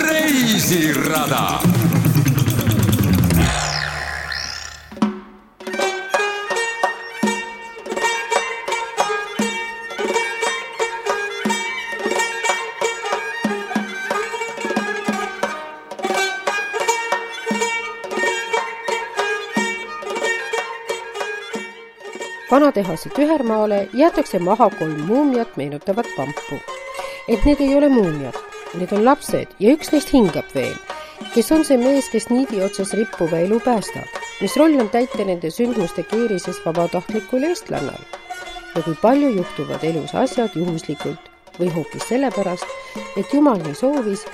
reisirada vanatehase Tühermaale jäetakse maha kolm muumiat meenutavat vampu. Ent need ei ole muumiad, need on lapsed ja üks neist hingab veel. kes on see mees, kes niidi otsas rippuva elu päästab? mis roll on täita nende sündmuste keerises vabatahtlikul eestlannal? ja kui palju juhtuvad elus asjad juhuslikult või hoopis sellepärast, et Jumal nii soovis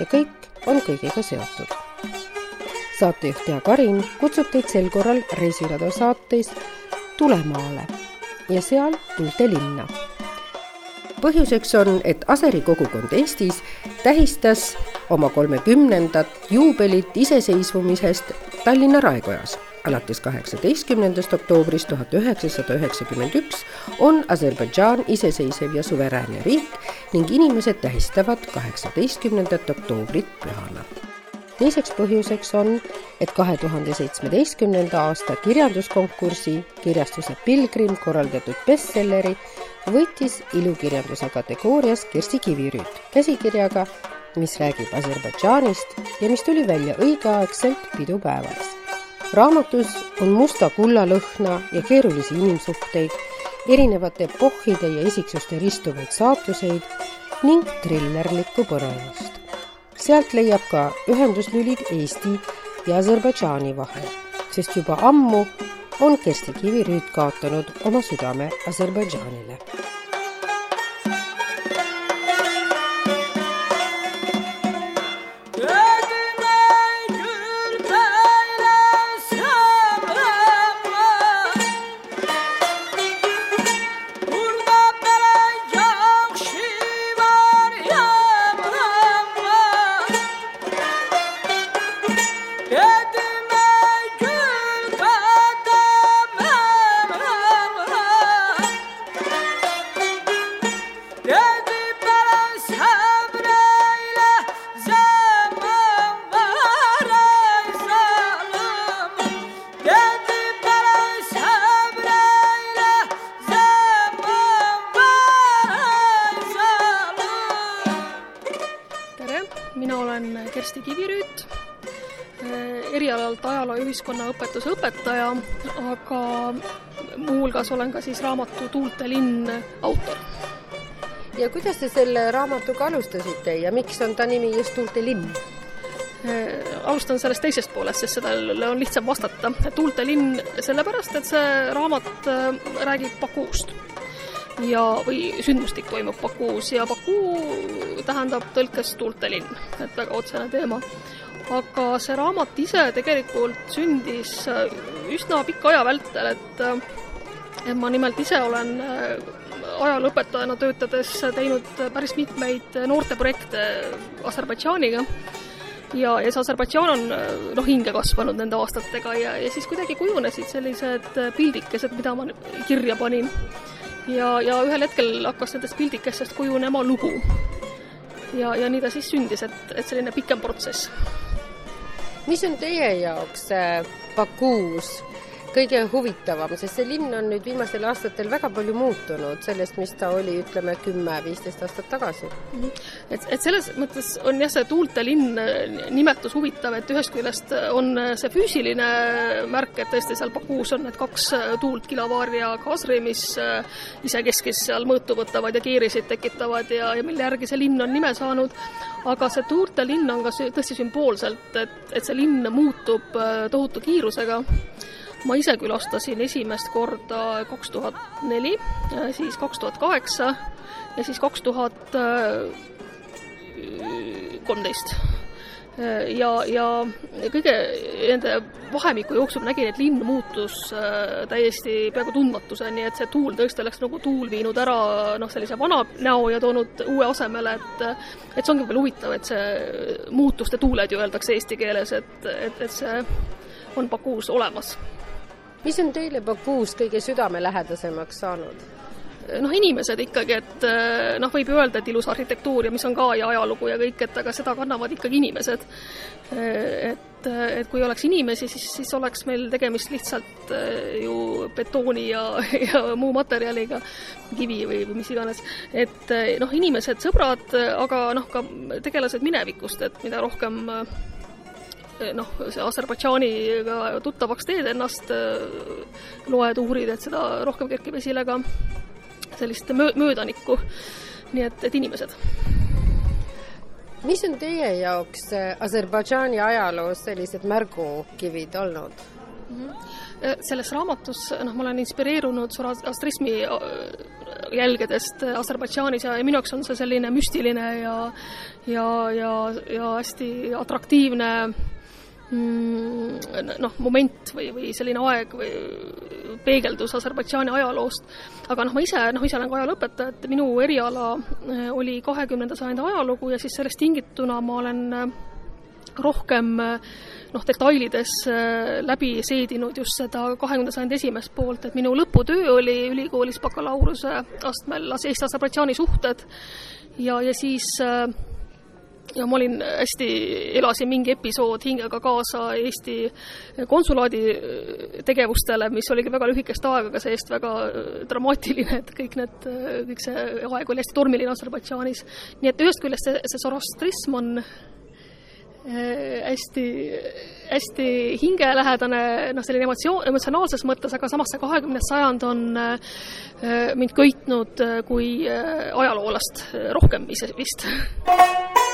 ja kõik on kõigega seotud. saatejuht Jaak Karin kutsub teid sel korral Reisirada saates Tulemaale ja seal Tuulte linna. Põhjuseks on, et Aseri kogukond Eestis tähistas oma kolmekümnendat juubelit iseseisvumisest Tallinna raekojas. Alates kaheksateistkümnendast oktoobrist tuhat üheksasada üheksakümmend üks on Aserbaidžaan iseseisev ja suveräänne riik ning inimesed tähistavad kaheksateistkümnendat oktoobrit pühana teiseks põhjuseks on, et kahe tuhande seitsmeteistkümnenda aasta kirjanduskonkursi kirjastuse Pilgrim korraldatud bestselleri võitis ilukirjanduse kategoorias Kersti Kivirüüt käsikirjaga, mis räägib Aserbaidžaanist ja mis tuli välja õigeaegselt pidupäevaks. raamatus on musta kulla lõhna ja keerulisi inimsuhteid, erinevate epohhide ja isiksuste ristuvaid saatuseid ning trillerlikku põnevust sealt leiab ka ühenduslülid Eesti ja Aserbaidžaani vahel, sest juba ammu on Kersti Kivirüüt kaotanud oma südame Aserbaidžaanile ühiskonnaõpetuse õpetaja, aga muuhulgas olen ka siis raamatu Tuulte linn autor. ja kuidas te selle raamatuga alustasite ja miks on ta nimi just Tuulte linn? Eh, alustan sellest teisest poolest, sest sellele on lihtsam vastata. Tuulte linn sellepärast, et see raamat eh, räägib Bakuust ja, või sündmustik toimub Bakuus ja Baku tähendab tõlkes tuulte linn, et väga otsene teema. Aga see raamat ise tegelikult sündis äh, üsna pika aja vältel, et äh, et ma nimelt ise olen äh, ajalooõpetajana töötades teinud päris mitmeid noorteprojekte Aserbaidžaaniga ja, ja see Aserbaidžaan on noh, hinge kasvanud nende aastatega ja, ja siis kuidagi kujunesid sellised pildikesed, mida ma kirja panin ja, ja ühel hetkel hakkas nendest pildikestest kujunema lugu. ja, ja nii ta siis sündis, et, et selline pikem protsess. Mis on teie jaoks Bakuus kõige huvitavam, sest see linn on nüüd viimastel aastatel väga palju muutunud sellest, mis ta oli, ütleme, kümme-viisteist aastat tagasi. Mhm. et, et selles mõttes on jah, see tuulte linn nimetus huvitav, et ühest küljest on see füüsiline märk, et tõesti seal Bakuus on need kaks tuult, Kilavar ja Kasri, mis isekeskis seal mõõtu võtavad ja keerisid tekitavad ja, ja mille järgi see linn on nime saanud, aga see tuulte linn on ka tõesti sümboolselt, et, et see linn muutub tohutu kiirusega ma ise külastasin esimest korda kaks tuhat neli, siis kaks tuhat kaheksa ja siis kaks tuhat kolmteist. ja, ja kõige nende vahemiku jooksul nägin, et linn muutus äh, täiesti peaaegu tundmatuseni, et see tuul tõesti oleks nagu tuul viinud ära noh, sellise vana näo ja toonud uue asemele, et et see ongi veel huvitav, et see muutuste tuuled ju öeldakse eesti keeles, et, et, et see on Bakuus olemas mis on teile Bakuus kõige südamelähedasemaks saanud? noh, inimesed ikkagi, et noh, võib ju öelda, et ilus arhitektuur ja mis on ka ja ajalugu ja kõik, et aga seda kannavad ikkagi inimesed. et, et kui oleks inimesi, siis, siis oleks meil tegemist lihtsalt ju betooni ja, ja muu materjaliga, kivi või, või mis iganes. et noh, inimesed, sõbrad, aga noh, ka tegelased minevikust, et mida rohkem noh, see Aserbaidžaaniga tuttavaks teed ennast, loed, uurid, et seda rohkem kerkib esile ka sellist möö-, möödanikku. nii et, et inimesed. mis on teie jaoks Aserbaidžaani ajaloos sellised märgukivid olnud mm? -hmm selles raamatus, noh, ma olen inspireerunud Zoroastrismi jälgedest Aserbaidžaanis ja, ja minu jaoks on see selline müstiline ja ja, ja, ja hästi atraktiivne noh, moment või, või selline aeg või peegeldus Aserbaidžaani ajaloost. aga noh, ma ise, noh, ise olen ka ajalooõpetaja, et minu eriala äh, oli kahekümnenda sajandi ajalugu ja siis sellest tingituna ma olen äh, rohkem äh, noh, detailides läbi seedinud just seda kahekümnenda sajandi esimest poolt, et minu lõputöö oli ülikoolis bakalaureuse astmel Eesti-Aserbaidžaani suhted ja, ja siis äh, ja ma olin hästi, elasin mingi episood hingega kaasa Eesti konsulaadi äh, tegevustele, mis oligi väga lühikest aega, aga see-eest väga äh, dramaatiline, et kõik need, äh, kõik see aeg oli hästi tormiline Aserbaidžaanis. nii et ühest küljest see, see sorostrism on hästi, hästi hingelähedane, noh, selline emotsioon, emotsionaalses mõttes, aga samas see kahekümnes sajand on mind köitnud kui ajaloolast rohkem ise vist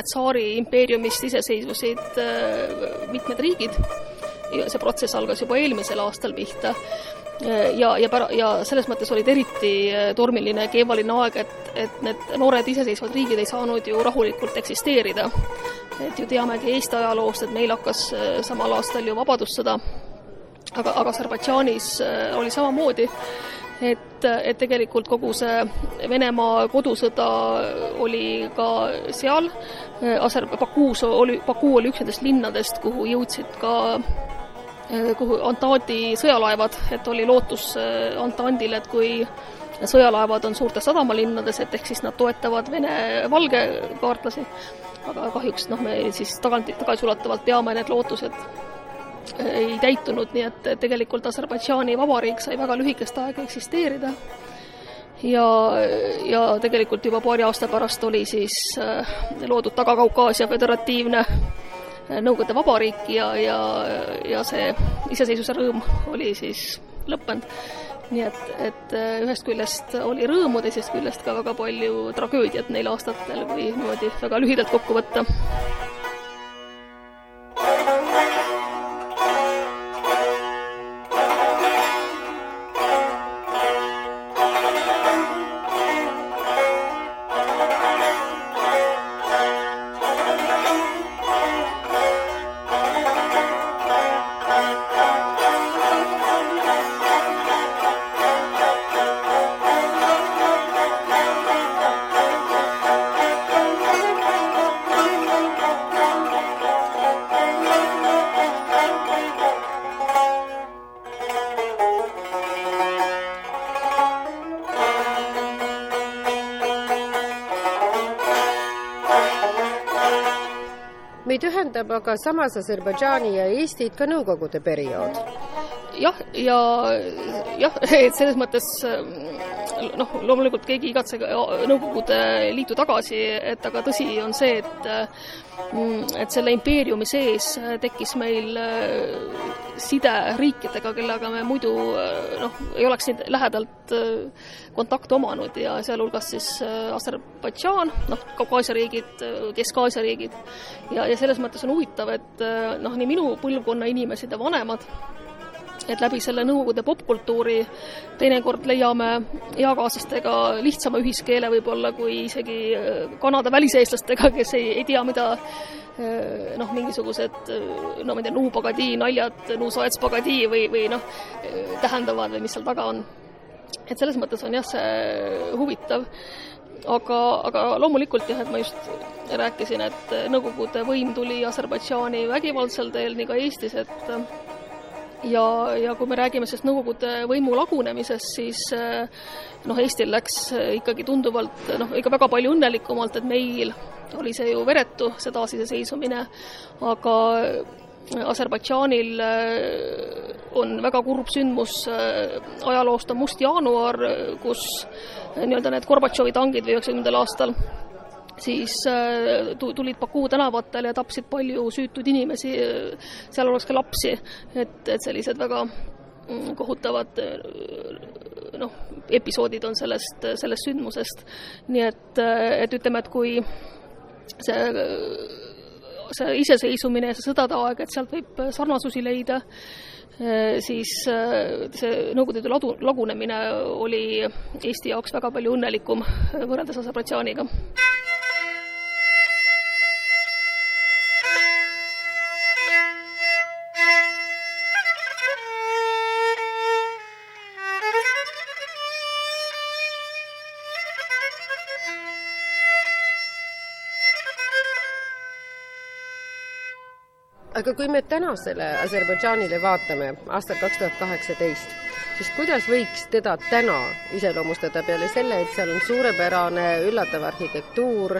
Vene tsaari impeeriumist iseseisvusid äh, mitmed riigid. see protsess algas juba eelmisel aastal pihta äh, ja, ja pära-, ja selles mõttes olid eriti äh, tormiline ja keevaline aeg, et, et need noored iseseisvad riigid ei saanud ju rahulikult eksisteerida. et ju teamegi Eesti ajaloost, et meil hakkas samal aastal ju vabadussõda, aga, aga Aserbaidžaanis oli samamoodi et, et tegelikult kogu see Venemaa kodusõda oli ka seal, Aser-, Bakuus oli, Baku oli üks nendest linnadest, kuhu jõudsid ka kuhu Antanti sõjalaevad, et oli lootus Antandil, et kui sõjalaevad on suurtes sadamalinnades, et ehk siis nad toetavad Vene valgekaartlasi, aga kahjuks noh, me siis tagant, tagasiulatuvalt peame need lootused ei täitunud, nii et tegelikult Aserbaidžaani vabariik sai väga lühikest aega eksisteerida ja, ja tegelikult juba paari aasta pärast oli siis äh, loodud Taga-Kaukaasia Föderatiivne äh, Nõukogude Vabariik ja, ja, ja see iseseisvuse rõõm oli siis lõppenud. nii et, et äh, ühest küljest oli rõõmu, teisest küljest ka väga palju tragöödiat neil aastatel, kui niimoodi väga lühidalt kokku võtta. Meid ühendab aga samas Aserbaidžaani ja Eestit ka Nõukogude periood. jah, ja jah, et selles mõttes noh, loomulikult keegi ei igatse Nõukogude Liitu tagasi, et aga tõsi on see, et et selle impeeriumi sees tekkis meil side riikidega, kellega me muidu noh, ei oleks nii lähedalt kontakte omanud ja sealhulgas siis Aserbaidžaan, noh, Kaukaasia riigid, Kesk-Aasia riigid, ja, ja selles mõttes on huvitav, et noh, nii minu põlvkonna inimesed ja vanemad et läbi selle Nõukogude popkultuuri teinekord leiame eakaaslastega lihtsama ühiskeele võib-olla kui isegi äh, Kanada väliseestlastega, kes ei, ei tea, mida äh, noh, mingisugused no ma ei tea, nuupagadi naljad, nuusoetspagadi või, või noh, tähendavad või mis seal taga on. et selles mõttes on jah, see huvitav aga, aga loomulikult jah, et ma just rääkisin, et Nõukogude võim tuli Aserbaidžaani vägivaldsel teel, nii ka Eestis, et ja, ja kui me räägime sellest Nõukogude võimu lagunemisest, siis noh, Eestil läks ikkagi tunduvalt noh, ikka väga palju õnnelikumalt, et meil oli see ju veretu, see taasiseseisvumine, aga Aserbaidžaanil on väga kurb sündmus, ajaloost on Must jaanuar, kus nii-öelda need Gorbatšovi tangid või üheksakümnendal aastal siis äh, tulid Baku tänavatele ja tapsid palju süütuid inimesi, sealhulgas ka lapsi. et, et sellised väga mm, kohutavad äh, noh, episoodid on sellest, sellest sündmusest. nii et, äh, et ütleme, et kui see see iseseisvumine ja see sõdade aeg, et sealt võib sarnasusi leida, siis see Nõukogude Liidu ladu, lagunemine oli Eesti jaoks väga palju õnnelikum võrreldes Aserbaidžaaniga. Aga kui me tänasele Aserbaidžaanile vaatame, aastal kaks tuhat kaheksateist, siis kuidas võiks teda täna iseloomustada peale selle, et seal on suurepärane üllatav arhitektuur,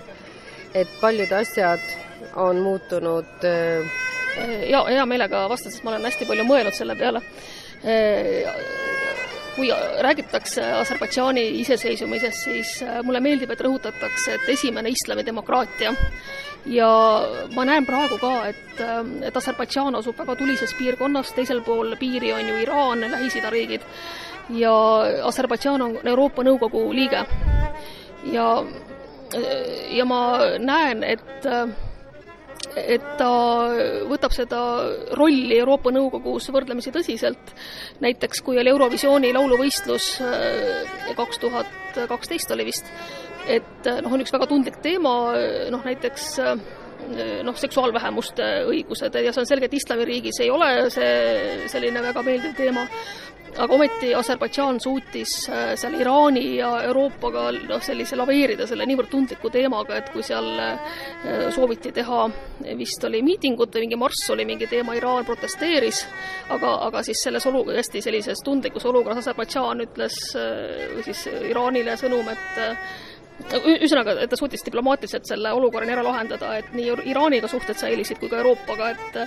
et paljud asjad on muutunud äh, ja hea meelega vastan, sest ma olen hästi palju mõelnud selle peale. Kui räägitakse Aserbaidžaani iseseisvumisest, siis äh, mulle meeldib, et rõhutatakse, et esimene islamidemokraatia ja ma näen praegu ka, et, äh, et Aserbaidžaan asub väga tulises piirkonnas, teisel pool piiri on ju Iraan, Lähis-Ida riigid, ja Aserbaidžaan on Euroopa Nõukogu liige. ja, ja ma näen, et et ta võtab seda rolli Euroopa Nõukogus võrdlemisi tõsiselt. näiteks kui oli Eurovisiooni lauluvõistlus äh, kaks tuhat kaksteist oli vist, et äh, noh, on üks väga tundlik teema, noh näiteks äh, noh, seksuaalvähemuste õigused ja see on selge, et islamiriigis ei ole see selline väga meeldiv teema, aga ometi Aserbaidžaan suutis äh, seal Iraani ja Euroopaga noh, sellise laveerida selle niivõrd tundliku teemaga, et kui seal äh, sooviti teha, vist oli miitingut või mingi marss oli mingi teema, Iraan protesteeris, aga, aga siis selles olu-, hästi sellises tundlikus olukorras Aserbaidžaan ütles äh, või siis Iraanile sõnum, et ühesõnaga, et ta suutis diplomaatiliselt selle olukorra ära lahendada, et nii Iraaniga suhted säilisid kui ka Euroopaga, et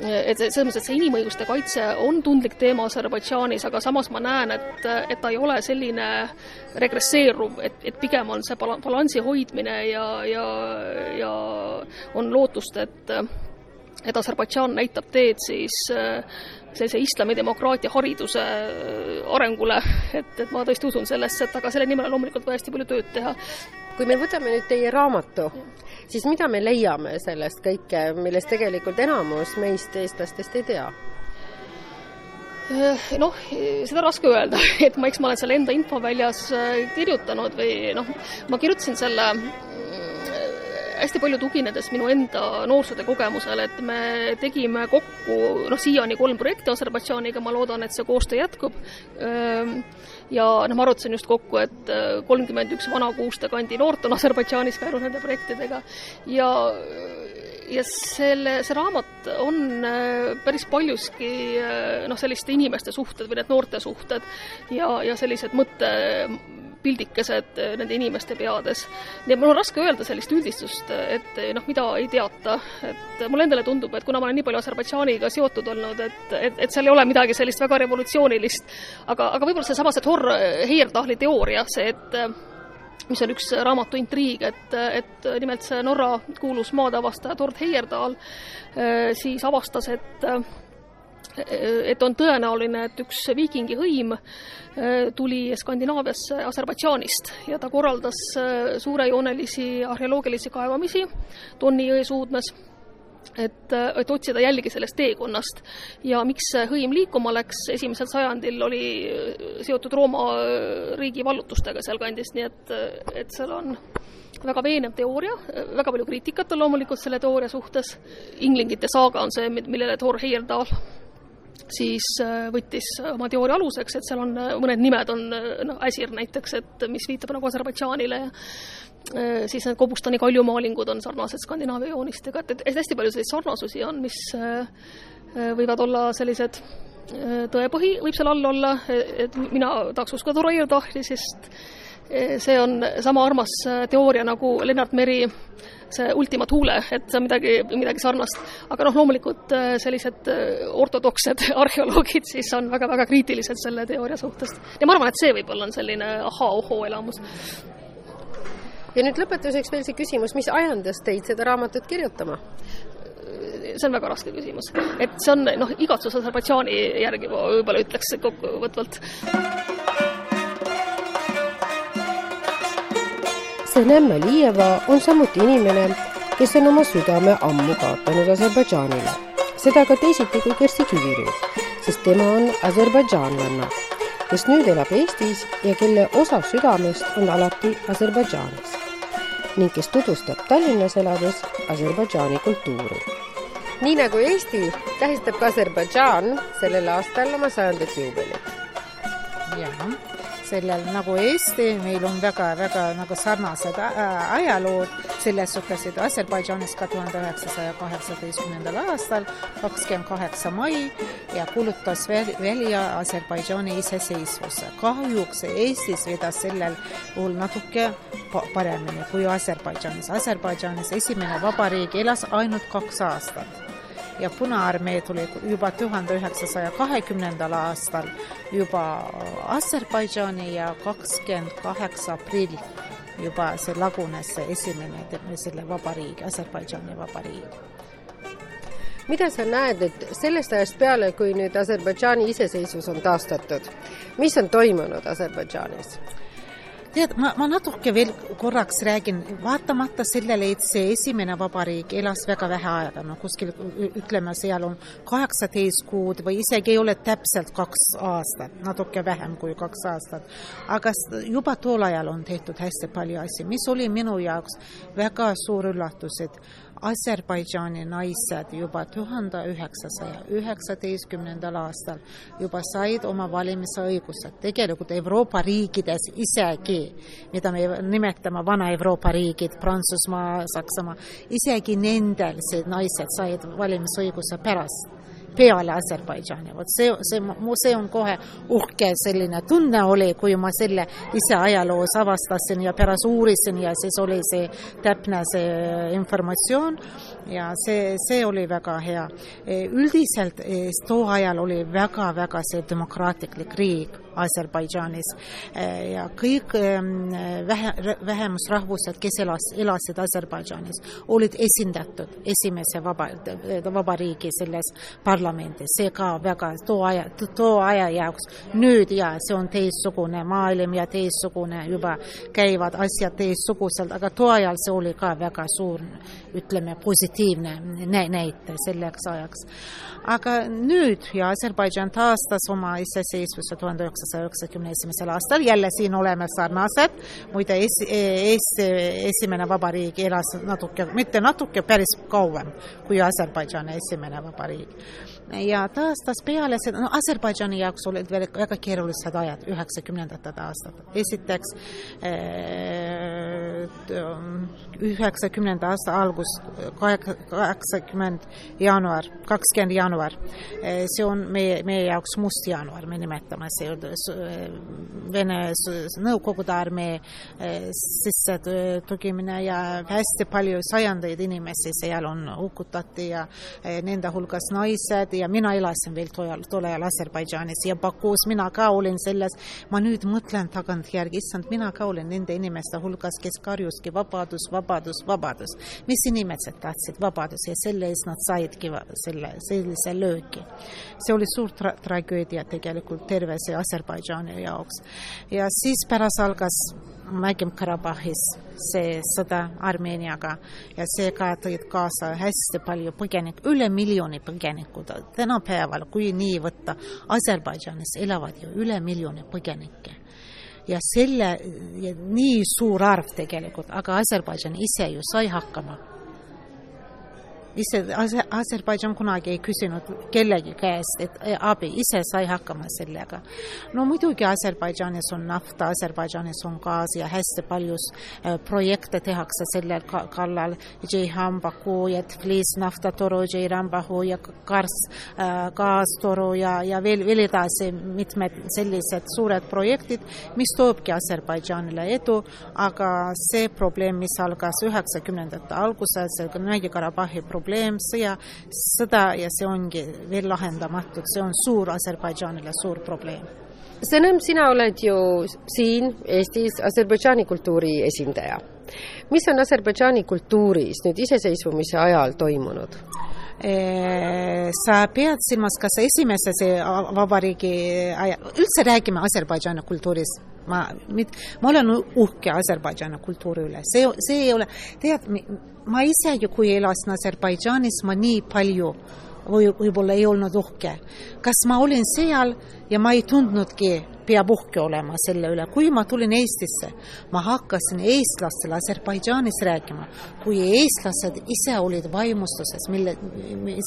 et selles mõttes, et see inimõiguste kaitse on tundlik teema Aserbaidžaanis, aga samas ma näen, et, et ta ei ole selline regresseeruv, et, et pigem on see balansi hoidmine ja, ja, ja on lootust, et et Aserbaidžaan näitab teed siis äh, sellise islamidemokraatia hariduse äh, arengule, et, et ma tõesti usun sellesse, et aga selle nimel on loomulikult vaja hästi palju tööd teha. kui me võtame nüüd teie raamatu, siis mida me leiame sellest kõike, millest tegelikult enamus meist, eestlastest, ei tea? Äh, noh, seda raske öelda, et ma, eks ma olen selle enda infoväljas kirjutanud või noh, ma kirjutasin selle hästi palju tuginedes minu enda noorsootöö kogemusele, et me tegime kokku noh, siiani kolm projekti Aserbaidžaaniga, ma loodan, et see koostöö jätkub. ja noh, ma arvutasin just kokku, et kolmkümmend üks Vana-Kuuste kandi noort on Aserbaidžaanis käinud nende projektidega ja ja selle, see raamat on päris paljuski noh, selliste inimeste suhted või need noorte suhted ja, ja sellised mõtte pildikesed eh, nende inimeste peades. nii et mul on raske öelda sellist üldistust, et eh, noh, mida ei teata, et mulle endale tundub, et kuna ma olen nii palju Aserbaidžaaniga seotud olnud, et, et, et seal ei ole midagi sellist väga revolutsioonilist, aga, aga võib-olla seesama see Thor Heyerdahli teooria, see, et mis on üks raamatu intriig, et, et nimelt see Norra kuulus maadeavastaja Tord Heyerdahl eh, siis avastas, et et on tõenäoline, et üks viikingi hõim tuli Skandinaaviasse Aserbaidžaanist ja ta korraldas äh, suurejoonelisi arheoloogilisi kaevamisi Tonni jõe suudmes et, et otsida jälgi sellest teekonnast. ja miks see hõim liikuma läks esimesel sajandil, oli seotud Rooma riigi vallutustega sealkandis, nii et, et seal on väga veenev teooria, väga palju kriitikat on loomulikult selle teooria suhtes, Inglingite saaga on see, millele Thor Heyerdahl siis võttis oma teooria aluseks, et seal on mõned nimed on noh, Äsir näiteks, et mis viitab nagu Aserbaidžaanile ja Äh, siis need Kobustani kaljumaalingud on sarnased Skandinaavia joonistega, et, et hästi palju selliseid sarnasusi on, mis äh, äh, võivad olla sellised tõepõhi võib seal all olla, et mina tahaks uskuda Roier Tahli, sest see on sama armas teooria nagu Lennart Meri see Ultima Thule, et see on midagi, midagi sarnast. aga noh, loomulikult sellised ortodoksed arheoloogid siis on väga-väga kriitilised selle teooria suhtes. ja ma arvan, et see võib-olla on selline ahaa-ohoo elamus ja nüüd lõpetuseks veel see küsimus, mis ajendas teid seda raamatut kirjutama? see on väga raske küsimus. et see on noh, igatsus Aserbaidžaani järgi võib-olla ütleks kokkuvõtvalt. Senem Alijeva on samuti inimene, kes on oma südame ammu kaotanud Aserbaidžaanile. seda ka teisiti kui Kersti Kivirüüt, sest tema on aserbaidžaanlanna kes nüüd elab Eestis ja kelle osa südamest on alati Aserbaidžaanis ning kes tutvustab Tallinnas elades Aserbaidžaani kultuuri. nii nagu Eesti, tähistab ka Aserbaidžaan sellel aastal oma sajandat juubelit. jah sellel nagu Eesti, meil on väga-väga nagu sarnased äh, ajalood selles suhtes, et Aserbaidžaanis ka tuhande üheksasaja kaheksateistkümnendal aastal, kakskümmend kaheksa mai ja kuulutas välja Aserbaidžaani iseseisvuse. kahjuks Eestis vedas sellel puhul natuke paremini kui Aserbaidžaanis. Aserbaidžaanis esimene vabariik elas ainult kaks aastat ja Punaarmee tuli juba tuhande üheksasaja kahekümnendal aastal juba Aserbaidžaani ja kakskümmend kaheksa aprill juba see lagunes see esimene selle vabariigi, Aserbaidžaani vabariik mida sa näed, et sellest ajast peale, kui nüüd Aserbaidžaani iseseisvus on taastatud, mis on toimunud Aserbaidžaanis? Tead, ma, ma natuke veel korraks räägin, vaatamata sellele, et see esimene vabariik elas väga vähe aega, no kuskil ütleme, seal on kaheksateist kuud või isegi ei ole täpselt kaks aastat, natuke vähem kui kaks aastat. aga juba tol ajal on tehtud hästi palju asju, mis oli minu jaoks väga suur üllatus, et Aserbaidžaani naised juba tuhande üheksasaja üheksateistkümnendal aastal juba said oma valimisõigused. tegelikult Euroopa riikides isegi, mida me nimetame Vana-Euroopa riigid, Prantsusmaa, Saksamaa, isegi nendel see naised said valimisõiguse pärast peale Aserbaidžaani, vot see, see, mu see on kohe uhke selline tunne oli, kui ma selle ise ajaloos avastasin ja pärast uurisin ja siis oli see täpne see informatsioon. Ja see, see oli väga hea. üldiselt too ajal oli väga-väga see demokraatlik riik Aserbaidžaanis ja kõik vähe, vähemusrahvused, kes elas, elasid Aserbaidžaanis, olid esindatud esimese vaba, vabariigi selles parlamendis, see ka väga too aja, too aja jaoks. nüüd ja see on teistsugune maailm ja teistsugune juba käivad asjad teistsuguselt, aga too ajal see oli ka väga suur, ütleme, positiivne näite selleks ajaks. aga nüüd ja Aserbaidžaan taastas oma iseseisvuse tuhande üheksasaja üheksakümne esimesel aastal, jälle siin oleme sarnased, muide Eesti, Eesti esimene vabariik elas natuke, mitte natuke, päris kauem kui Aserbaidžaani esimene vabariik. Ja taastas peale seda, no Aserbaidžaani jaoks olid veel väga keerulised ajad, üheksakümnendatel aastatel. esiteks üheksakümnenda aasta algus, kaheksakümmend jaanuar, kakskümmend jaanuar, see on meie, meie jaoks must jaanuar, me nimetame see Vene Nõukogude armee eh, sisse tugimine ja hästi palju sajandeid inimesi seal on hukutati ja eh, nende hulgas naised ja mina elasin veel tollal, tol ajal Aserbaidžaanis ja Bakuus, mina ka olin selles, ma nüüd mõtlen tagantjärgi, issand, mina ka olin nende inimeste hulgas, kes karjuski vabadus, vabadus, vabadus. mis inimesed tahtsid vabadust ja selle eest nad saidki selle, sellise löögi. see oli suur tra tragöödia tegelikult terve see Aserbaidžaan Aserbaidžaani jaoks. ja siis pärast algas Mägim-Karabahhis see sõda Armeeniaga ja seega tõid kaasa hästi palju põgenikke, üle miljoni põgenikud. tänapäeval, kui nii võtta, Aserbaidžaanis elavad ju üle miljoni põgenikke ja selle, nii suur arv tegelikult, aga Aserbaidžan ise ju sai hakkama ise Aserbaidžan kunagi ei küsinud kellegi käest, et abi, ise sai hakkama sellega. no muidugi Aserbaidžanis on nafta, Aserbaidžanis on gaas ja hästi paljus äh, projekte tehakse selle kallal, Ceyhan, Baku ja Tbilis naftatoru, Ceyran, Bahu ja Kars äh, gaastoru ja, ja veel, veel edasi mitmed sellised suured projektid, mis toobki Aserbaidžaanile edu, aga see probleem, mis algas üheksakümnendate alguses, Mägi-Karabahhi probleem, probleem, sõja, sõda ja see ongi veel lahendamatud, see on suur Aserbaidžaanile suur probleem. Senem, sina oled ju siin Eestis Aserbaidžaani kultuuri esindaja. mis on Aserbaidžaani kultuuris nüüd iseseisvumise ajal toimunud? sa pead silmas, kas esimese see vabariigi aja, üldse räägime Aserbaidžaani kultuurist ma, ma olen uhke Aserbaidžaani kultuuri üle, see, see ei ole, tead, ma isegi, kui elasin Aserbaidžaanis, ma nii palju või võib-olla ei olnud uhke. kas ma olin seal ja ma ei tundnudki peab uhke olema selle üle. kui ma tulin Eestisse, ma hakkasin eestlastele Aserbaidžaanis rääkima, kui eestlased ise olid vaimustuses, mille,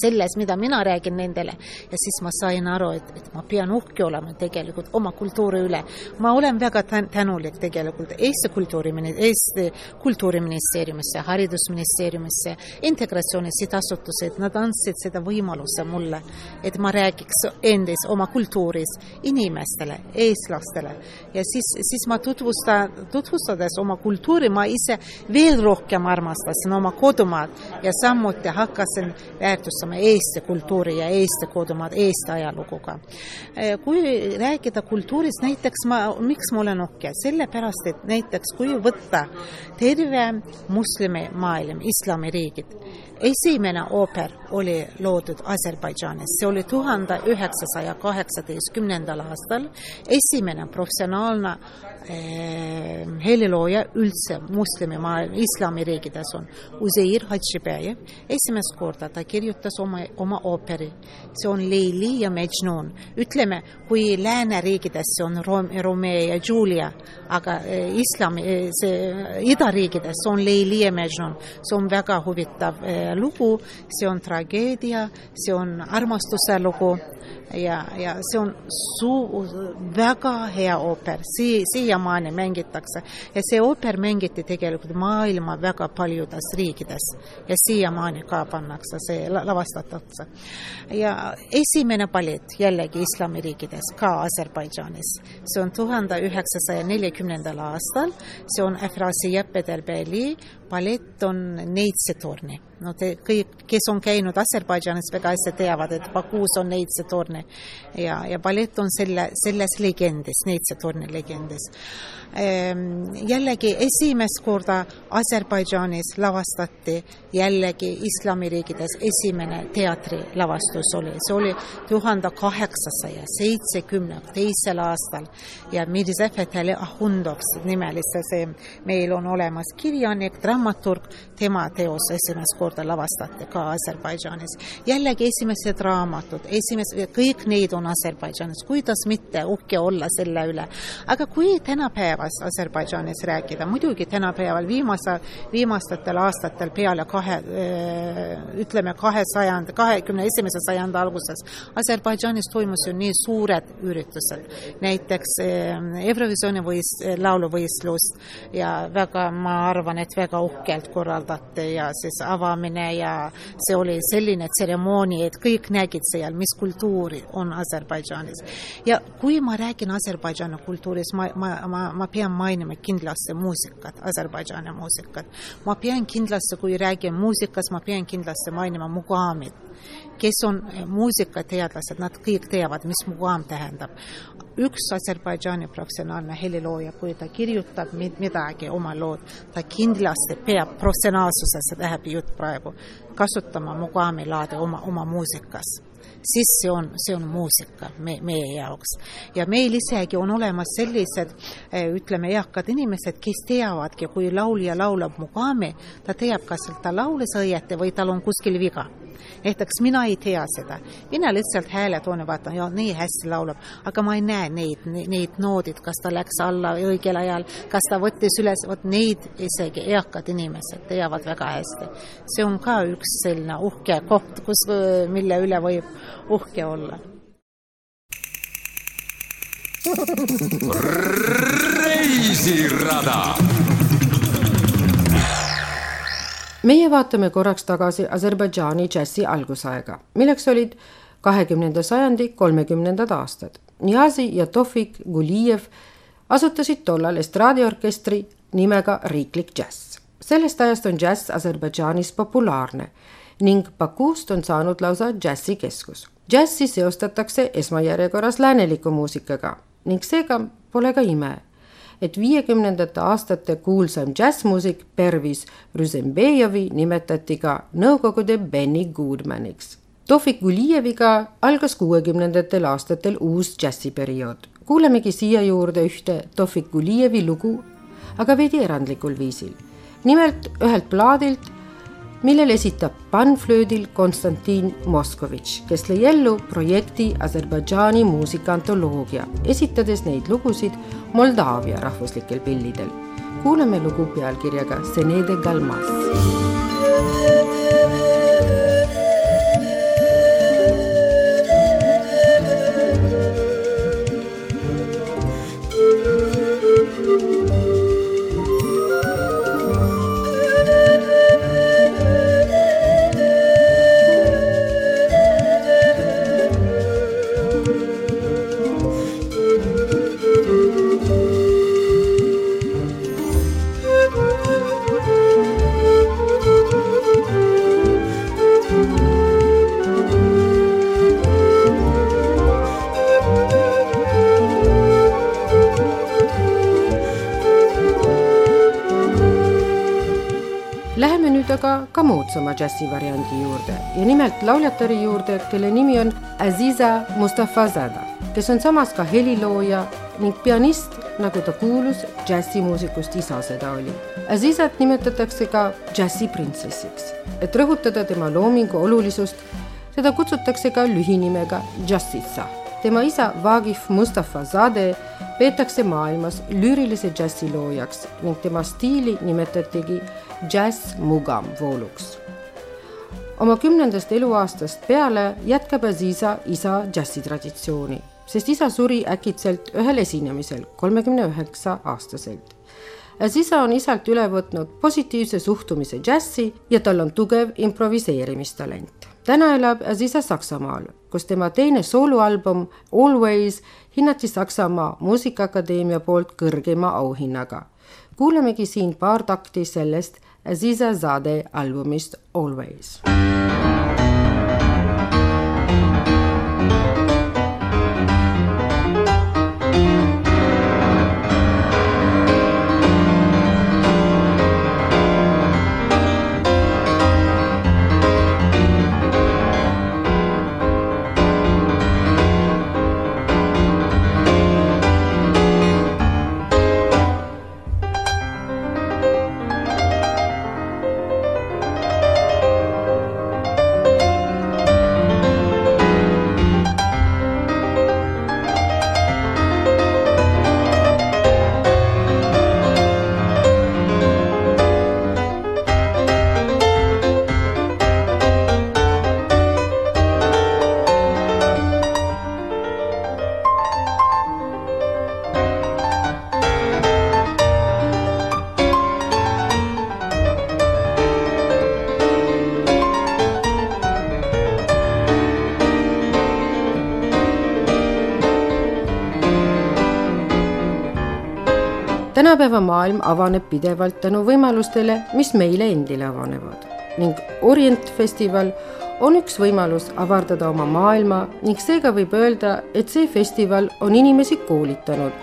selles, mida mina räägin nendele ja siis ma sain aru, et, et ma pean uhke olema tegelikult oma kultuuri üle. ma olen väga tänulik tegelikult Eesti kultuurimin-, Eesti Kultuuriministeeriumisse, Haridusministeeriumisse, Integratsiooni Sihtasutused, nad andsid seda võimaluse mulle, et ma räägiks endis oma kultuuris inimestele, eestlastele. ja siis, siis ma tutvusta, tutvustades oma kultuuri, ma ise veel rohkem armastasin oma kodumaad ja samuti hakkasin väärtustama Eesti kultuuri ja Eesti kodumaad, Eesti ajaluguga. kui rääkida kultuurist, näiteks ma, miks ma olen uhke, sellepärast et näiteks kui võtta terve muslimimaailm, islamiriigid, esimene ooper oli loodud Aserbaidžaanis, see oli tuhande üheksasaja kaheksateistkümnendal aastal esimene professionaalne eh, helilooja üldse muslimimaailm, islamiriikides on Uzeir Hadžibejev. esimest korda ta kirjutas oma, oma ooperi, see on Leili ja Mejnun. ütleme, kui lääneriikides see on Romeo ja Julia, aga eh, islami, eh, see idariikides on Leili ja Mejnun, see on väga huvitav eh, lugu, see on tragöödia, see on armastuse lugu ja, ja see on suu-, väga hea ooper, sii-, siiamaani mängitakse. ja see ooper mängiti tegelikult maailma väga paljudes riikides ja siiamaani ka pannakse, see lavastatakse. ja esimene ballett jällegi islamiriikides, ka Aserbaidžaanis, see on tuhande üheksasaja neljakümnendal aastal, see on Efrasiya Peterbeli ballett on Neitsetorni no te kõik, kes on käinud Aserbaidžaanis, väga hästi teavad, et Bakuus on Neitse torne. Ja, ja ballett on selle, selles legendis, Neitse torni legendis ehm,. jällegi esimest korda Aserbaidžaanis lavastati jällegi islamiriikides esimene teatrilavastus oli, see oli tuhande kaheksasaja seitsmekümne teisel aastal. Ja Mirza Fetheli Ahundov nimelise see meil on olemas kirjanik, dramaturg, tema teos esimest korda lavastati ka Aserbaidžaanis. jällegi esimesed raamatud, esimesed, kõik neid on Aserbaidžaanis, kuidas mitte uhke olla selle üle. aga kui tänapäevas Aserbaidžaanis rääkida, muidugi tänapäeval viimase, viimastatel aastatel peale kahe, ütleme kahe sajand, kahekümne esimese sajandi alguses, Aserbaidžaanis toimus ju nii suured üritused, näiteks Eurovisiooni võis-, lauluvõistlus ja väga, ma arvan, et väga uhkelt korraldati ja siis avamine ja see oli selline tseremoonia, et kõik nägid seal, mis kultuuri on Aserbaidžaanis. ja kui ma räägin Aserbaidžaani kultuurist, ma, ma, ma, ma pean mainima kindlasti muusikat, Aserbaidžaani muusikat. ma pean kindlasti, kui räägin muusikast, ma pean kindlasti mainima Mugamit, kes on muusikateadlased, nad kõik teavad, mis Mugam tähendab. Üks Aserbaidžaani professionaalne helilooja, kui ta kirjutab midagi, oma lood, ta kindlasti peab professionaalsuses, see läheb jutt praegu, kasutama Mugami laade oma, oma muusikas. Siis see on, see on muusika me, meie jaoks. ja meil isegi on olemas sellised, eh, ütleme, eakad inimesed, kes teavadki, kui laulja laulab Mugami, ta teab, kas ta laulis õieti või tal on kuskil viga näiteks mina ei tea seda, mina lihtsalt hääletoone vaatan ja nii hästi laulab, aga ma ei näe neid, neid noodid, kas ta läks alla õigel ajal, kas ta võttis üles, vot neid isegi eakad inimesed teavad väga hästi. see on ka üks selline uhke koht, kus, mille üle võib uhke olla. reisirada meie vaatame korraks tagasi Aserbaidžaani džässi algusaega, milleks olid kahekümnenda sajandi kolmekümnendad aastad. Niazi ja Tofik Gulijev asutasid tollal estraadiorkestri nimega Riiklik džäss. sellest ajast on džäss Aserbaidžaanis populaarne ning Bakust on saanud lausa džässikeskus. džässi seostatakse esmajärjekorras lääneliku muusikaga ning seega pole ka ime et viiekümnendate aastate kuulsam džässmuusik Pervis Rüzembejevi nimetati ka Nõukogude Benny Goodmaniks. Tofik Gulijeviga algas kuuekümnendatel aastatel uus džässiperiood. kuulemegi siia juurde ühte Tofik Gulijevi lugu, aga veidi erandlikul viisil. nimelt ühelt plaadilt millel esitab panflöödil Konstantin Moskovitš, kes lõi ellu projekti Aserbaidžaani muusikaantoloogia, esitades neid lugusid Moldaavia rahvuslikel pillidel. kuulame lugu pealkirjaga Senede Galmas. Aga ka moodsama džässivariandi juurde ja nimelt lauljatari juurde, kelle nimi on Aziza Mustafazada, kes on samas ka helilooja ning pianist, nagu ta kuulus džässimuusikust isa seda oli. Azizat nimetatakse ka džässiprintsessiks, et rõhutada tema loomingu olulisust, teda kutsutakse ka lühinimega Jassitsa. tema isa Vagif Mustafa Zade peetakse maailmas lüürilise džässi loojaks ning tema stiili nimetatigi Jazz Mugam vooluks. oma kümnendast eluaastast peale jätkab Aziza isa džässitraditsiooni, sest isa suri äkitselt ühel esinemisel kolmekümne üheksa aastaselt. Aziza on isalt üle võtnud positiivse suhtumise džässi ja tal on tugev improviseerimistalent. täna elab Aziza Saksamaal, kus tema teine sooloalbum Always hinnati Saksamaa Muusikaakadeemia poolt kõrgema auhinnaga. kuulamegi siin paar takti sellest Aziza Zadeh albumist Always. Tänapäeva maailm avaneb pidevalt tänu võimalustele, mis meile endile avanevad ning Orient festival on üks võimalus avardada oma maailma ning seega võib öelda, et see festival on inimesi koolitanud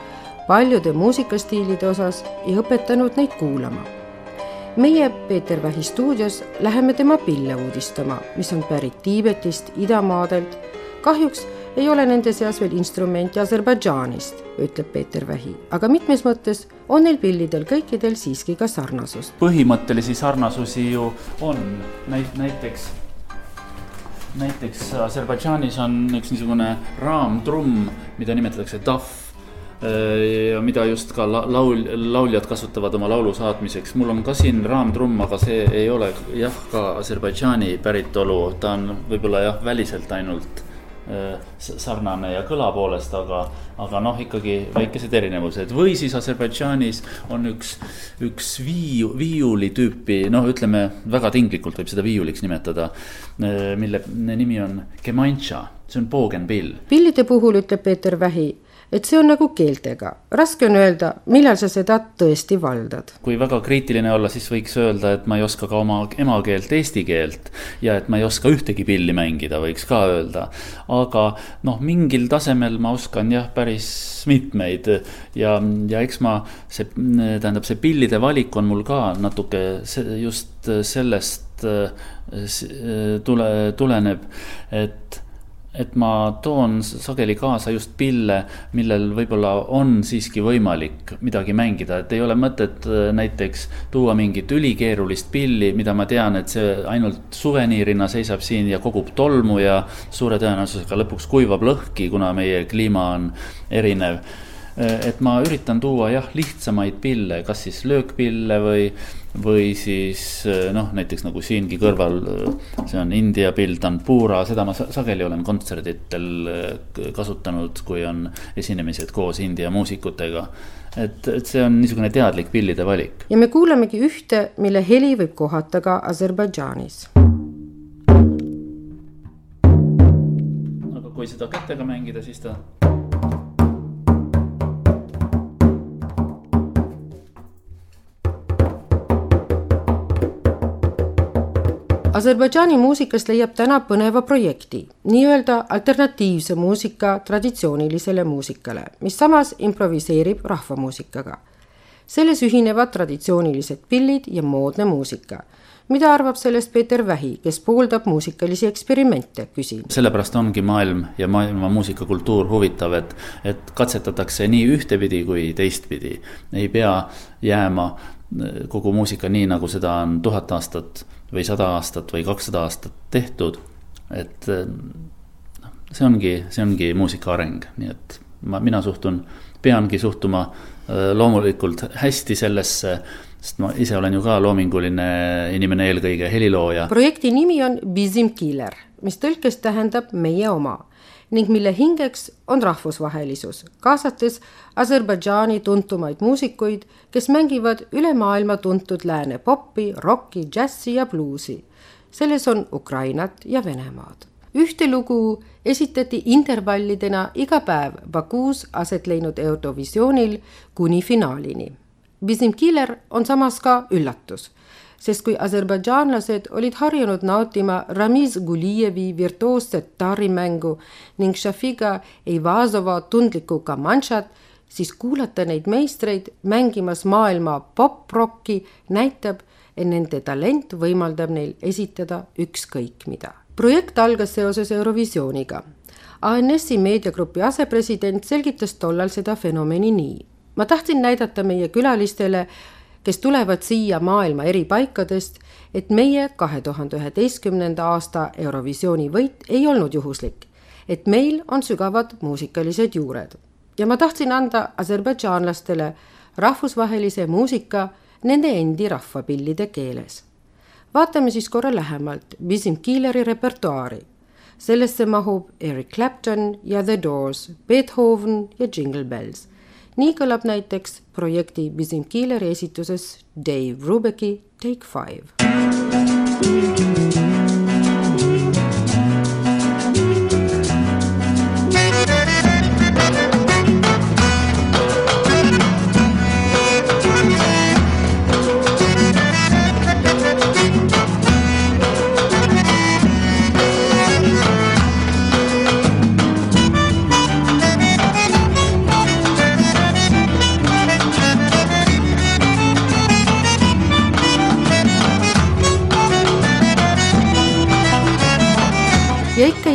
paljude muusikastiilide osas ja õpetanud neid kuulama. meie Peeter Vähi stuudios läheme tema pille uudistama, mis on pärit Tiibetist, idamaadelt, kahjuks ei ole nende seas veel instrumenti Aserbaidžaanist, ütleb Peeter Vähi, aga mitmes mõttes on neil pillidel kõikidel siiski ka sarnasust. põhimõttelisi sarnasusi ju on, näit-, näiteks näiteks Aserbaidžaanis on üks niisugune raamtrumm, mida nimetatakse tahv ja mida just ka laul, lauljad kasutavad oma laulu saatmiseks. mul on ka siin raamtrumm, aga see ei ole jah, ka Aserbaidžaani päritolu, ta on võib-olla jah, väliselt ainult sarnane ja kõla poolest, aga, aga noh, ikkagi väikesed erinevused või siis Aserbaidžaanis on üks, üks viiu, viiuli tüüpi, noh, ütleme väga tinglikult võib seda viiuliks nimetada. Äh, mille nimi on kemanša, see on poogenpill. pillide puhul ütleb Peeter Vähi et see on nagu keeltega, raske on öelda, millal sa seda tõesti valdad. kui väga kriitiline olla, siis võiks öelda, et ma ei oska ka oma emakeelt, eesti keelt ja et ma ei oska ühtegi pilli mängida, võiks ka öelda. aga noh, mingil tasemel ma oskan jah, päris mitmeid ja, ja eks ma see, tähendab, see pillide valik on mul ka natuke just sellest tule, tuleneb, et et ma toon sageli kaasa just pille, millel võib-olla on siiski võimalik midagi mängida, et ei ole mõtet äh, näiteks tuua mingit ülikeerulist pilli, mida ma tean, et see ainult suveniirina seisab siin ja kogub tolmu ja suure tõenäosusega lõpuks kuivab lõhki, kuna meie kliima on erinev. Äh, et ma üritan tuua jah, lihtsamaid pille, kas siis löökpille või või siis eh, noh, näiteks nagu siingi kõrval, eh, see on India pill, Tanpura, seda ma sageli olen kontserditel eh, kasutanud, kui on esinemised koos India muusikutega. et, et see on niisugune teadlik pillide valik. ja me kuulamegi ühte, mille heli võib kohata ka Aserbaidžaanis. aga kui seda kätega mängida, siis ta Aserbaidžaani muusikast leiab täna põneva projekti, nii-öelda alternatiivse muusika traditsioonilisele muusikale, mis samas improviseerib rahvamuusikaga. selles ühinevad traditsioonilised pillid ja moodne muusika mida arvab sellest Peeter Vähi, kes pooldab muusikalisi eksperimente, küsin. sellepärast ongi maailm ja maailma muusikakultuur huvitav, et, et katsetatakse nii ühtepidi kui teistpidi. ei pea jääma kogu muusika nii, nagu seda on tuhat aastat või sada aastat või kakssada aastat tehtud. et noh, see ongi, see ongi muusika areng, nii et ma, mina suhtun, peangi suhtuma äh, loomulikult hästi sellesse, sest ma ise olen ju ka loominguline inimene, eelkõige helilooja. projekti nimi on Bizim Killer, mis tõlkes tähendab meie oma ning mille hingeks on rahvusvahelisus, kaasates Aserbaidžaani tuntumaid muusikuid, kes mängivad üle maailma tuntud lääne popi, rokki, džässi ja bluusi. selles on Ukrainat ja Venemaad. ühte lugu esitati intervallidena iga päev Bakuus aset leidnud Eurovisioonil kuni finaalini. Bizim Killer on samas ka üllatus sest kui aserbaidžaanlased olid harjunud nautima Ramiz Gulijevi virtuoosset taarimängu ning Shafiga Eivazova tundlikku kamanšat, siis kuulata neid meistreid mängimas maailma poprocki näitab, et nende talent võimaldab neil esitada ükskõik mida. projekt algas seoses Eurovisiooniga. ANS-i meediagrupi asepresident selgitas tollal seda fenomeni nii. ma tahtsin näidata meie külalistele kes tulevad siia maailma eri paikadest, et meie kahe tuhande üheteistkümnenda aasta Eurovisiooni võit ei olnud juhuslik, et meil on sügavad muusikalised juured ja ma tahtsin anda aserbaidžaanlastele rahvusvahelise muusika nende endi rahvapillide keeles. vaatame siis korra lähemalt Bizim Killeri repertuaari. sellesse mahub Eric Clapton ja The Doors, Beethoven ja Jingle Bells nii kõlab näiteks projekti Bizim Killeri esituses Dave Rubeki Take Five.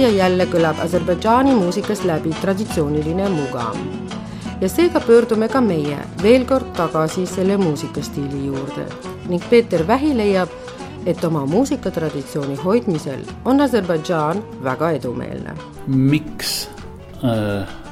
Ja jälle kõlab Aserbaidžaani muusikas läbi traditsiooniline mugam. ja seega pöördume ka meie veel kord tagasi selle muusikastiili juurde ning Peeter Vähi leiab, et oma muusikatraditsiooni hoidmisel on Aserbaidžaan väga edumeelne. miks äh,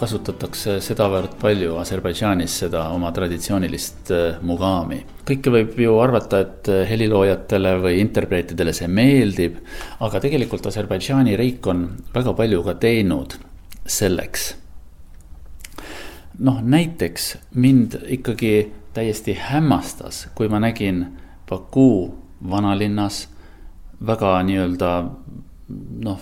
kasutatakse sedavõrd palju Aserbaidžaanis seda oma traditsioonilist äh, mugami? kõike võib ju arvata, et äh, heliloojatele või interpreetidele see meeldib, aga tegelikult Aserbaidžaani riik on väga palju ka teinud selleks. noh, näiteks mind ikkagi täiesti hämmastas, kui ma nägin Baku vanalinnas väga nii-öelda noh,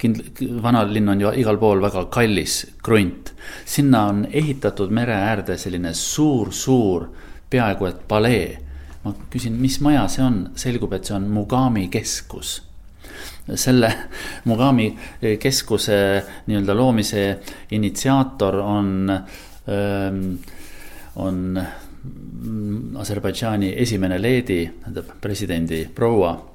kind-, vanalinn on ju igal pool väga kallis krunt. sinna on ehitatud mere äärde selline suur-suur, peaaegu et palee. ma küsin, mis maja see on, selgub, et see on Mugami keskus selle Mugami keskuse nii-öelda loomise initsiaator on, ähm, on Aserbaidžaani esimene leedi, tähendab presidendi proua.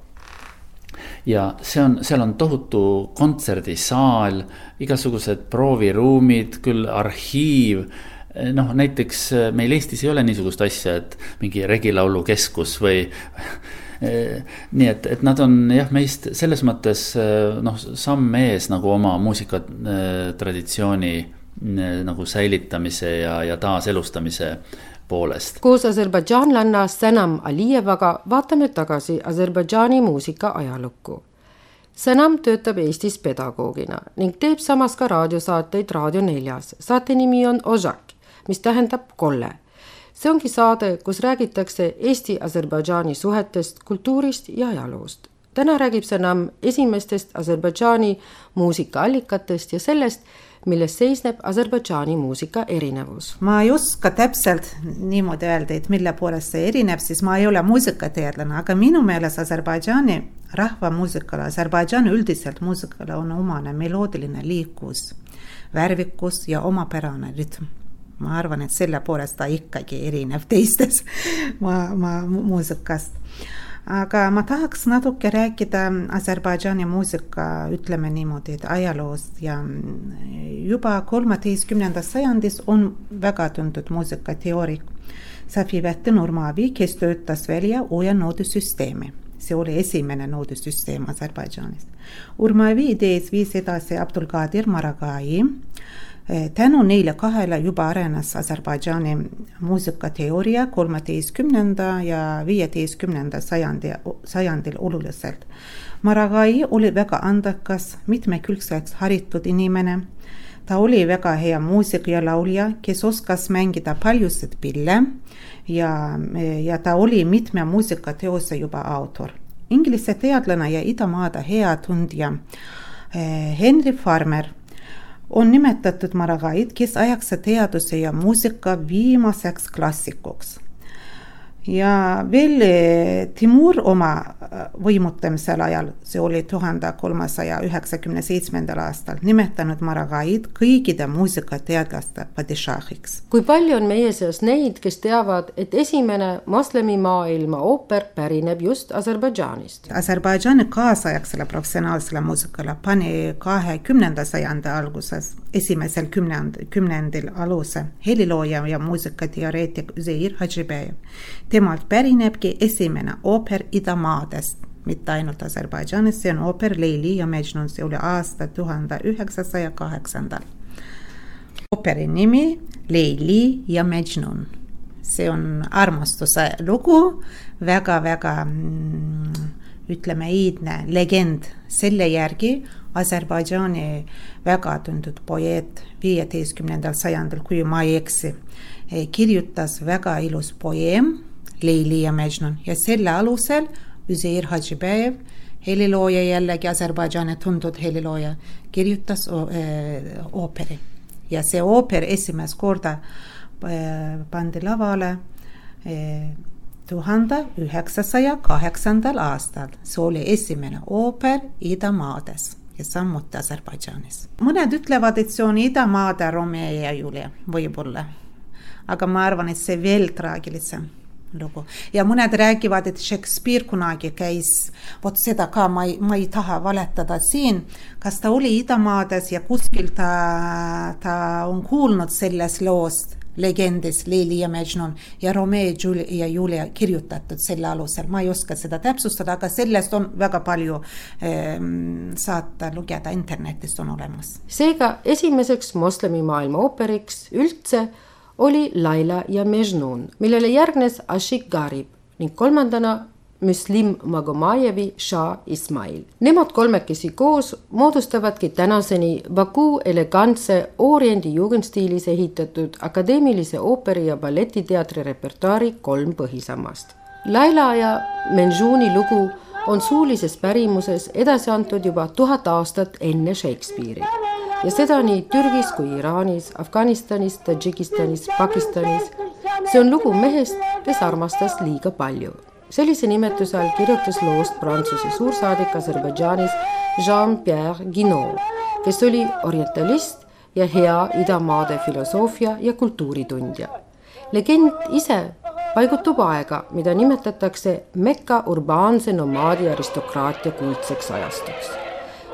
Ja see on, seal on tohutu kontserdisaal, igasugused prooviruumid, küll arhiiv. Noh, näiteks meil Eestis ei ole niisugust asja, et mingi regilaulukeskus või nii et, et nad on jah, meist selles mõttes noh, samm ees nagu oma muusikatraditsiooni nagu säilitamise ja, ja taaselustamise poolest. koos aserbaidžaanlanna Sanam Alijevaga vaatame tagasi Aserbaidžaani muusika ajalukku. Sanam töötab Eestis pedagoogina ning teeb samas ka raadiosaateid Raadio neljas. saate nimi on Ožak, mis tähendab kolle. see ongi saade, kus räägitakse Eesti-Aserbaidžaani suhetest, kultuurist ja ajaloost. täna räägib Sanam esimestest Aserbaidžaani muusikaallikatest ja sellest, milles seisneb Aserbaidžaani muusika erinevus? ma ei oska täpselt niimoodi öelda, et mille poolest see erineb, siis ma ei ole muusikateadlane, aga minu meelest Aserbaidžaani rahvamuusikale, Aserbaidžaani üldiselt muusikale on omane meloodiline liiklus, värvikus ja omapärane rütm ma arvan, et selle poolest ta ikkagi erineb teistest ma, ma muusikast aga ma tahaks natuke rääkida Aserbaidžaani muusika, ütleme niimoodi, et ajaloost ja juba kolmeteistkümnendas sajandis on väga tuntud muusikateoorik Safi Vähti Nurmavi, kes töötas välja uue noodisüsteemi see oli esimene noodisüsteem Aserbaidžaanis. Urmavi idees viis edasi Abdulkadir Maragai tänu neile kahele juba arenes Aserbaidžaani muusikateooria kolmeteistkümnenda ja viieteistkümnenda sajandi, sajandil oluliselt. Maragai oli väga andekas, mitmekülgseks haritud inimene. ta oli väga hea muusik ja laulja, kes oskas mängida paljusid pille ja, ja ta oli mitme muusikateose juba autor. Inglise teadlane ja idamaade hea tundja eh, Henry Farmer on nimetatud Maragaid, kes ajakse teaduse ja muusika viimaseks klassikuks ja veel eh, Timur oma eh, võimutamisel ajal, see oli tuhande kolmesaja üheksakümne seitsmendal aastal, nimetanud Maragaid kõikide muusikateadlaste padishaahiks. kui palju on meie seas neid, kes teavad, et esimene moslemi maailma ooper pärineb just Aserbaidžaanist? Aserbaidžaani kaasaegsele professionaalsele muusikale pani kahekümnenda sajandi alguses, esimesel kümnend, kümnendil aluse helilooja ja muusikateoreetik Zeir Hadžibejev temalt pärinebki esimene ooper idamaadest, mitte ainult Aserbaidžaanis, see on ooper Leili ja Mejnun, see oli aasta tuhande üheksasaja kaheksandal. ooperi nimi Leili ja Mejnun, see on armastuse lugu väga,, väga-väga mm, ütleme, iidne legend, selle järgi Aserbaidžaani väga tuntud poeet viieteistkümnendal sajandil, kui ma ei eksi, kirjutas väga ilus poeem Leili ja Mejnun ja selle alusel Üzeir Hadžibejev, helilooja jällegi Aserbaidžaani tuntud helilooja, kirjutas ooperi. ja see ooper esimest korda pandi lavale tuhande üheksasaja kaheksandal aastal. see oli esimene ooper idamaades ja samuti Aserbaidžaanis. mõned ütlevad, et see on idamaade Romeo ja Julia, võib-olla. aga ma arvan, et see veel traagilisem lugu. Ja mõned räägivad, et Shakespeare kunagi käis, vot seda ka ma ei, ma ei taha valetada siin, kas ta oli idamaades ja kuskil ta, ta on kuulnud sellest loost legendis Leili ja Mejnun ja Romeo ja Julia kirjutatud selle alusel, ma ei oska seda täpsustada, aga sellest on väga palju ähm, saata lugeda. Internetist on olemas. seega esimeseks moslemimaailma ooperiks üldse oli Laila ja Mejnun, millele järgnes Ashik Garib ning kolmandana Müslim Magomajevi Shah Ismail. Nemad kolmekesi koos moodustavadki tänaseni Baku elegantse oriendi jugendstiilis ehitatud akadeemilise ooperi ja balletiteatri repertuaari kolm põhisammast. Laila ja Menjuni lugu on suulises pärimuses edasi antud juba tuhat aastat enne Shakespeare'i ja seda nii Türgis kui Iraanis, Afganistanis, Tadžikistanis, Pakistanis. see on lugu mehest, kes armastas liiga palju sellise nimetuse all kirjutas loost Prantsuse suursaadik Aserbaidžaanis Jean-Pierre Guinot, kes oli orientalist ja hea idamaade filosoofia ja kultuuritundja. legend ise paigutub aega, mida nimetatakse Mekka urbaanse nomaadi aristokraatia kuldseks ajastuks.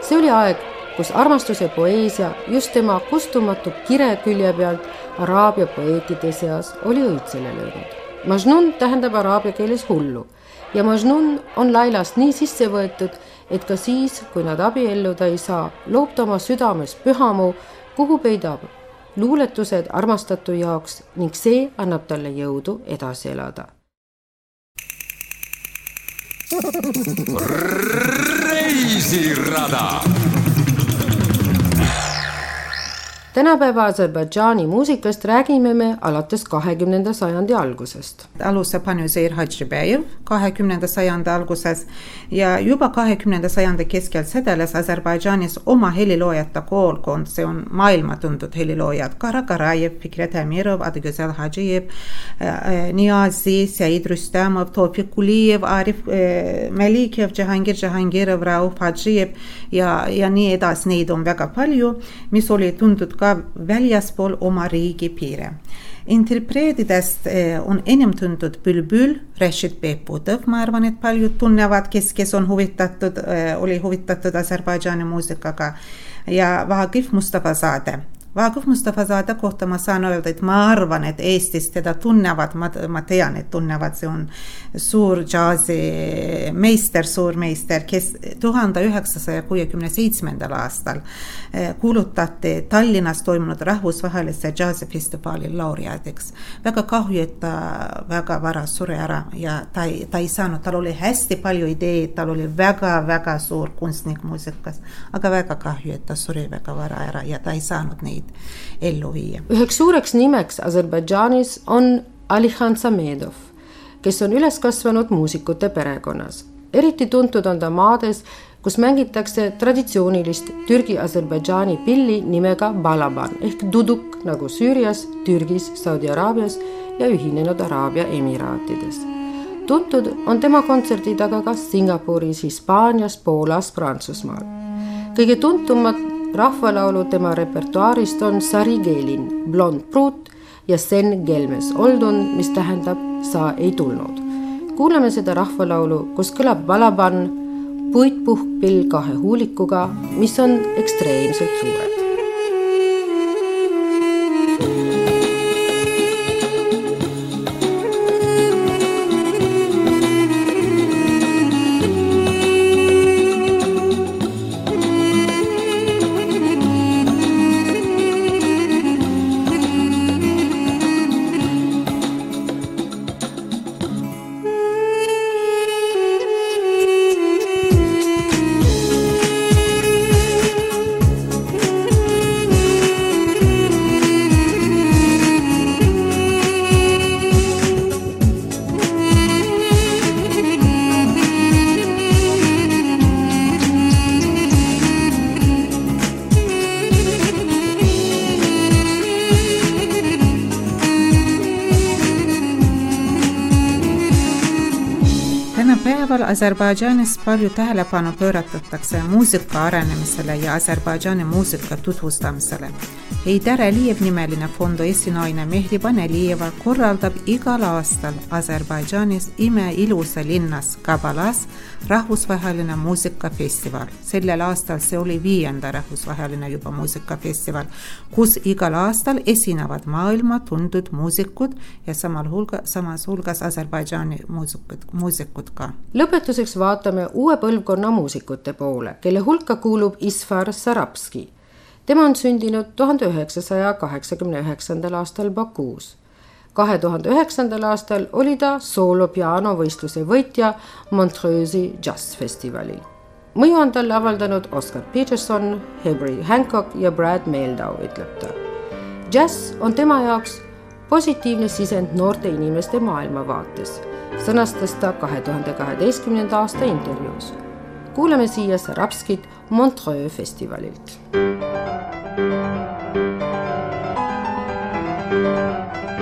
see oli aeg, kus armastuse poeesia just tema kustumatu kire külje pealt araabia poeetide seas oli õitsele löönud Majnun tähendab araabia keeles hullu ja Majnun on Lailast nii sisse võetud, et ka siis, kui nad abielluda ei saa, loob ta oma südames pühamu, kuhu peidab luuletused armastatu jaoks ning see annab talle jõudu edasi elada. reisirada tänapäeva Aserbaidžaani muusikast räägime me alates kahekümnenda sajandi algusest. alustab Hanüseir Hadžibejev kahekümnenda sajandi alguses ja juba kahekümnenda sajandi keskel sedeles Aserbaidžaanis oma heliloojate koolkond, see on maailma tuntud heliloojad, Kara Karajev, Fikret Amirov, Adgüzel Hadžijev, äh, Niazi, Said Rüstamov, Tofik Kulijev, Arif äh, Melikev, Džahangir Džahangirov, Rauf Hadžijev ja, ja nii edasi, neid on väga palju, mis oli tuntud ka väljaspool oma riigi piire. interpreetidest eh, on enim tuntud Bülbül, Rashid Behbudov, ma arvan, et paljud tunnevad, kes, kes on huvitatud, eh, oli huvitatud Aserbaidžaani muusikaga ja Vahagif Mustafa Zade Vaagov Mustafazade kohta ma saan öelda, et ma arvan, et Eestis teda tunnevad, ma, ma tean, et tunnevad, see on suur džaazimeister, suurmeister, kes tuhande üheksasaja kuuekümne seitsmendal aastal eh, kuulutati Tallinnas toimunud rahvusvahelise džaazifestivali laureaadiks. väga kahju, et ta väga vara suri ära ja ta ei, ta ei saanud, tal oli hästi palju ideid, tal oli väga-väga suur kunstnik muusikas, aga väga kahju, et ta suri väga vara ära ja ta ei saanud neid neid ellu viia. üheks suureks nimeks Aserbaidžaanis on Alihan Samedov, kes on üles kasvanud muusikute perekonnas. eriti tuntud on ta maades, kus mängitakse traditsioonilist Türgi-Aserbaidžaani pilli nimega balaban ehk duduk nagu Süürias, Türgis, Saudi Araabias ja Ühinenud Araabia Emiraatides. tuntud on tema kontserdid aga ka Singapuris, Hispaanias, Poolas, Prantsusmaal. kõige tuntumad rahvalaulu tema repertuaarist on Sari Geelin, Blond pruut ja Sen Gelmes oldun, mis tähendab sa ei tulnud. kuulame seda rahvalaulu, kus kõlab valapann puitpuhkpill kahe huulikuga, mis on ekstreemselt suured. Aserbaidžaanis palju tähelepanu pööratakse muusika arenemisele ja Aserbaidžaani muusika tutvustamisele. Heidar Aliyev nimeline fondo esinaine Mehriban Alijeva korraldab igal aastal Aserbaidžaanis imeilusa linnas Kabalas rahvusvaheline muusikafestival. sellel aastal see oli viienda rahvusvaheline juba muusikafestival, kus igal aastal esinevad maailma tuntud muusikud ja samal hulga, samas hulgas Aserbaidžaani muusikud, muusikud ka. lõpetuseks vaatame uue põlvkonna muusikute poole, kelle hulka kuulub Isfar Sarabski. Tema on sündinud tuhande üheksasaja kaheksakümne üheksandal aastal Bakuus kahe tuhande üheksandal aastal oli ta soolopianovõistluse võitja Montreux'i džässfestivalil. mõju on talle avaldanud Oscar Peterson, Herbie Hancock ja Brad Mehldau, ütleb ta. džäss on tema jaoks positiivne sisend noorte inimeste maailmavaates, sõnastas ta kahe tuhande kaheteistkümnenda aasta intervjuus. Kuulame siia Sarabskit Montreux festivalilt.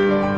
kahe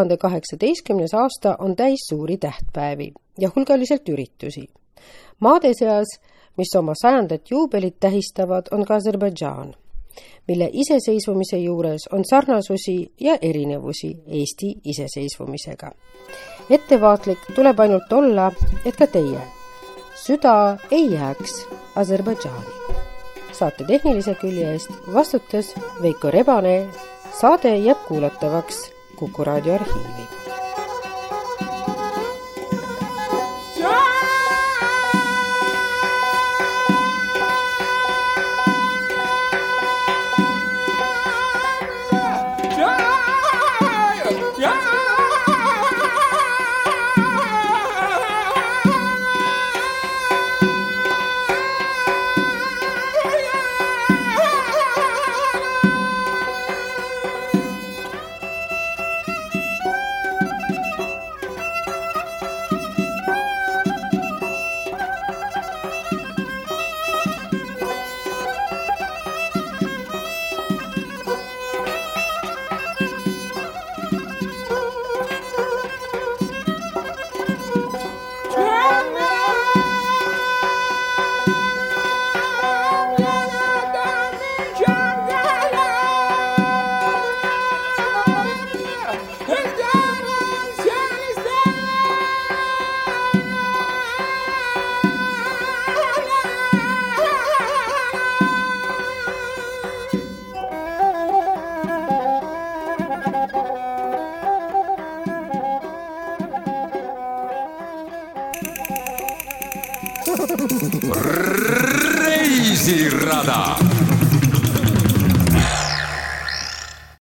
tuhande kaheksateistkümnes aasta on täis suuri tähtpäevi ja hulgaliselt üritusi. maade seas, mis oma sajandat juubelit tähistavad, on ka Aserbaidžaan, mille iseseisvumise juures on sarnasusi ja erinevusi Eesti iseseisvumisega. ettevaatlik tuleb ainult olla, et ka teie süda ei jääks Aserbaidžaani. saate tehnilise külje eest vastutas Veiko Rebane. saade jääb kuulatavaks Kuku raadio